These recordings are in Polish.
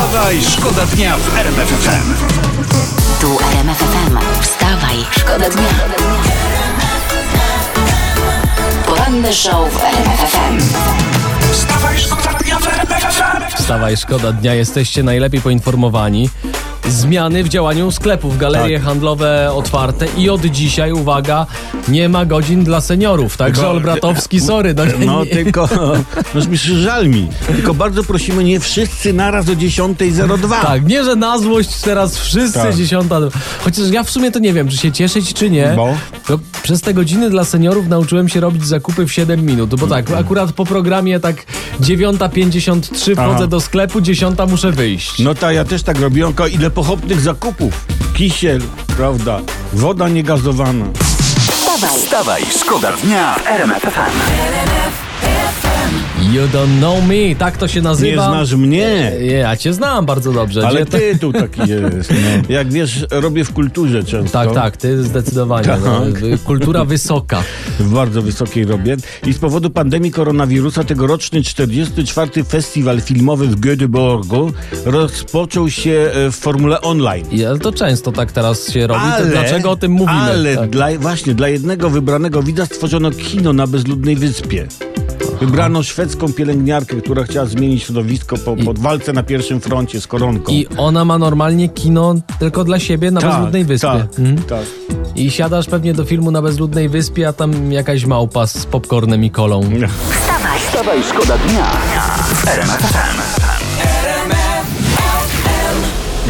Wstawaj, szkoda dnia w RMF FM. Tu RMF FM. Wstawaj, szkoda dnia. Poranny show w RMF FM. Wstawaj, szkoda dnia w RMF FM. Wstawaj, szkoda dnia, jesteście najlepiej poinformowani. Zmiany w działaniu sklepów, galerie Tak. handlowe otwarte i od dzisiaj, uwaga, nie ma godzin dla seniorów. Także Tylko- Olbratowski, sorry. No, No tylko, no żal mi. Tylko bardzo prosimy, nie wszyscy naraz o 10.02. Tak, nie, że na złość teraz wszyscy Tak. dziesiąta. Chociaż ja w sumie to nie wiem, czy się cieszyć, czy nie. Bo? To przez te godziny dla seniorów nauczyłem się robić zakupy w 7 minut. Bo tak, akurat po programie tak 9.53 Aha. wchodzę do sklepu, 10 muszę wyjść. No ta ja też tak robiłem, tylko ile pochopnych zakupów. Kisiel, prawda, woda niegazowana. Wstawaj, Wstawaj, szkoda dnia w RMF FM. You don't know me, tak to się nazywa. Nie znasz mnie. Nie, ja cię znam bardzo dobrze. Ale Gdzie to- tytuł taki jest. No. Jak wiesz, robię w kulturze często. Tak, tak, ty zdecydowanie. Tak. No, kultura wysoka. W bardzo wysokiej robię. I z powodu pandemii koronawirusa tegoroczny 44. Festiwal filmowy w Göteborgu rozpoczął się e, w formule online. Ale to często tak teraz się robi. to dlaczego o tym mówimy? Ale Tak. dla, właśnie dla jednego wybranego widza stworzono kino na bezludnej wyspie. Wybrano szwedzką pielęgniarkę, która chciała zmienić środowisko po, po walce na pierwszym froncie z koronką. I ona ma normalnie kino tylko dla siebie na Tak, bezludnej wyspie. Tak, Mhm. tak. I siadasz pewnie do filmu na bezludnej wyspie, a tam jakaś małpa z popcornem i kolą. wstawaj, Wstawaj, szkoda dnia FM.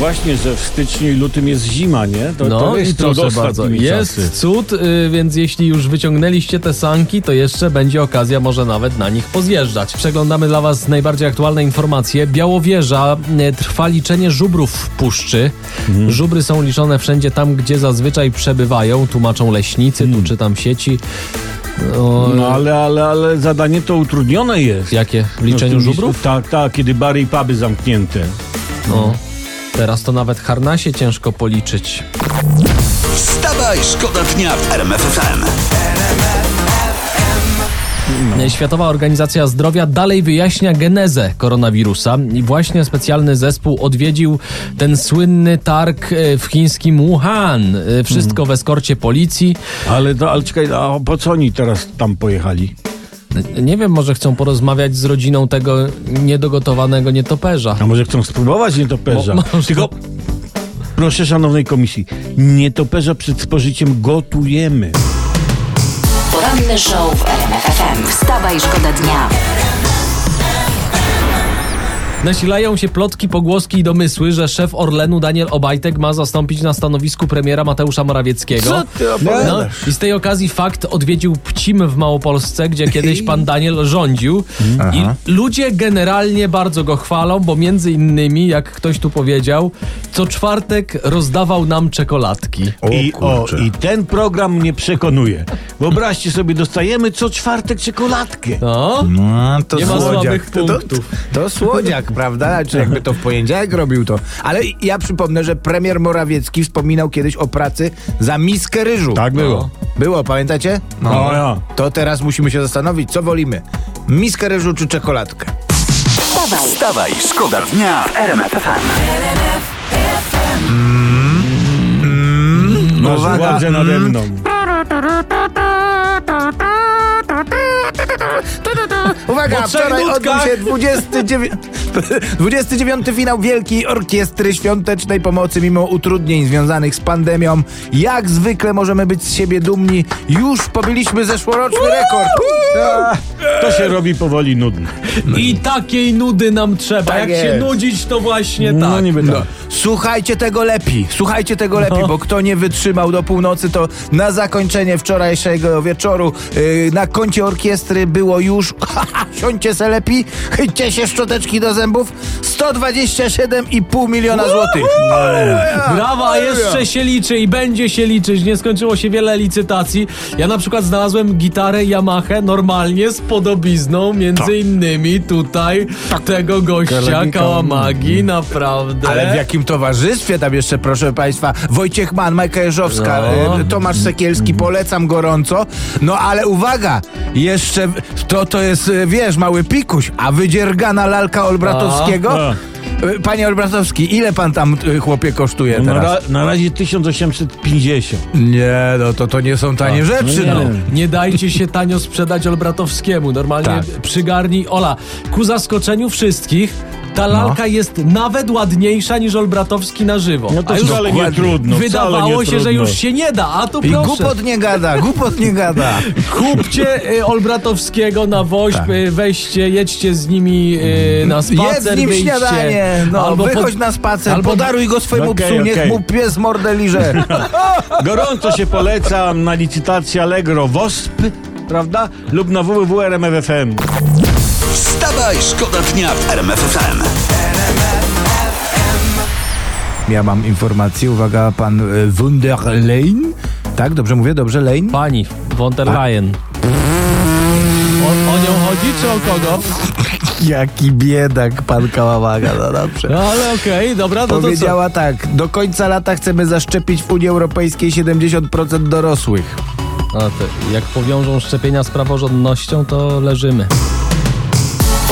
Właśnie, że w styczniu i lutym jest zima, nie? To, No to jest proszę bardzo, jest czasy. cud, y, więc jeśli już wyciągnęliście te sanki, to jeszcze będzie okazja może nawet na nich pozjeżdżać. Przeglądamy dla was najbardziej aktualne informacje. Białowieża y, trwa liczenie żubrów w puszczy. Mhm. Żubry są liczone wszędzie tam, gdzie zazwyczaj przebywają, tłumaczą leśnicy, tu czytam sieci. O, Mhm. No ale, ale, ale zadanie to utrudnione jest. Jakie? W No, liczeniu tym żubrów? Tak, tak, kiedy bary i puby zamknięte. No. Teraz to nawet harnasie ciężko policzyć. Wstawaj, szkoda dnia w RMF FM. Światowa Organizacja Zdrowia dalej wyjaśnia genezę koronawirusa i właśnie specjalny zespół odwiedził ten słynny targ e, w chińskim Wuhan. E, Wszystko w eskorcie policji. Ale, to, ale czekaj, a po co oni teraz tam pojechali? Nie wiem, może chcą porozmawiać z rodziną tego niedogotowanego nietoperza. A może chcą spróbować nietoperza? Mo- może- Tylko, proszę szanownej komisji, nietoperza przed spożyciem gotujemy. poranny show w RMF FM. Wstawaj, szkoda dnia. Nasilają się plotki, pogłoski i domysły, że szef Orlenu Daniel Obajtek ma zastąpić na stanowisku premiera Mateusza Morawieckiego. No, I z tej okazji fakt odwiedził Pcim w Małopolsce, gdzie kiedyś pan Daniel rządził. I ludzie generalnie bardzo go chwalą, bo między innymi, jak ktoś tu powiedział, co czwartek rozdawał nam czekoladki. I, o, I ten program mnie przekonuje. Wyobraźcie sobie, dostajemy co czwartek czekoladkę. No, No, to Nie ma słodziak. słabych to, to, punktów. to słodziak, prawda? Czy jakby to w poniedziałek robił to. Ale ja przypomnę, że premier Morawiecki wspominał kiedyś o pracy za miskę ryżu. Tak było. Było, pamiętacie? No, ja. To teraz musimy się zastanowić, co wolimy. Miskę ryżu czy czekoladkę? Wstawaj, Wstawaj, szkoda dnia w RMF FM. Masz Uwaga. władzę nade mną. Uwaga, wczoraj odbył się 29, 29 finał Wielkiej Orkiestry Świątecznej Pomocy mimo utrudnień związanych z pandemią. Jak zwykle możemy być z siebie dumni. Już pobiliśmy zeszłoroczny rekord. To się robi powoli nudne. I takiej nudy nam trzeba. Tak Jak się jest. nudzić, to właśnie tak. No niby tak. No, słuchajcie tego lepiej, słuchajcie tego lepiej, bo kto nie wytrzymał do północy, to na zakończenie wczorajszego wieczoru yy, na koncie orkiestry było już, siądźcie se lepiej, chyćcie się szczoteczki do zębów, 127,5 miliona złotych. Brawa, a jeszcze się liczy i będzie się liczyć. Nie skończyło się wiele licytacji. Ja na przykład znalazłem gitarę Yamaha normalnie z podobizną, między innymi tutaj tego gościa Karabinka. Kałamagi, naprawdę. Ale w jakim towarzystwie tam jeszcze, proszę Państwa, Wojciech Mann, Majka Jeżowska, No. y, Tomasz Sekielski, polecam gorąco. No ale uwaga, jeszcze to, to jest y, wiesz, mały pikuś, a wydziergana lalka Olbratowskiego? A. Y, Panie Olbratowski, ile pan tam, y, chłopie, kosztuje No na, teraz? ra, na razie 1850. Nie, no to, to nie są tanie rzeczy, nie. no. Nie dajcie się tanio sprzedać Olbratowskiemu. Normalnie Tak. przygarnij. Ola, ku zaskoczeniu wszystkich, ta No. lalka jest nawet ładniejsza niż Olbratowski na żywo. No to A już wcale nie trudno. wydawało nie się, że trudno. już się nie da, a tu I proszę. głupot nie gada, głupot nie gada. Kupcie y, Olbratowskiego na woźb, Tak. y, weźcie, jedźcie z nimi y, na spacer, Jedz z nim wyjdźcie. śniadanie, no, Albo wychodź pod- na spacer, albo- podaruj go swojemu Okej, psu, niech mu pies mordę liże. Gorąco się polecam na licytację Allegro WOSP, prawda? Lub na www.rmf.fm. Wstawaj, szkoda dnia w RMF FM. Ja mam informację, uwaga, pan y, Wunderlein, tak, dobrze mówię, dobrze, Lane? Pani von der Leyen. O, o nią chodzi, czy o kogo? Jaki biedak pan Kaławaga, no dobrze. No ale okej, dobra, no to co? Powiedziała tak, do końca lata chcemy zaszczepić w Unii Europejskiej 70% dorosłych. A to jak powiążą szczepienia z praworządnością, to leżymy.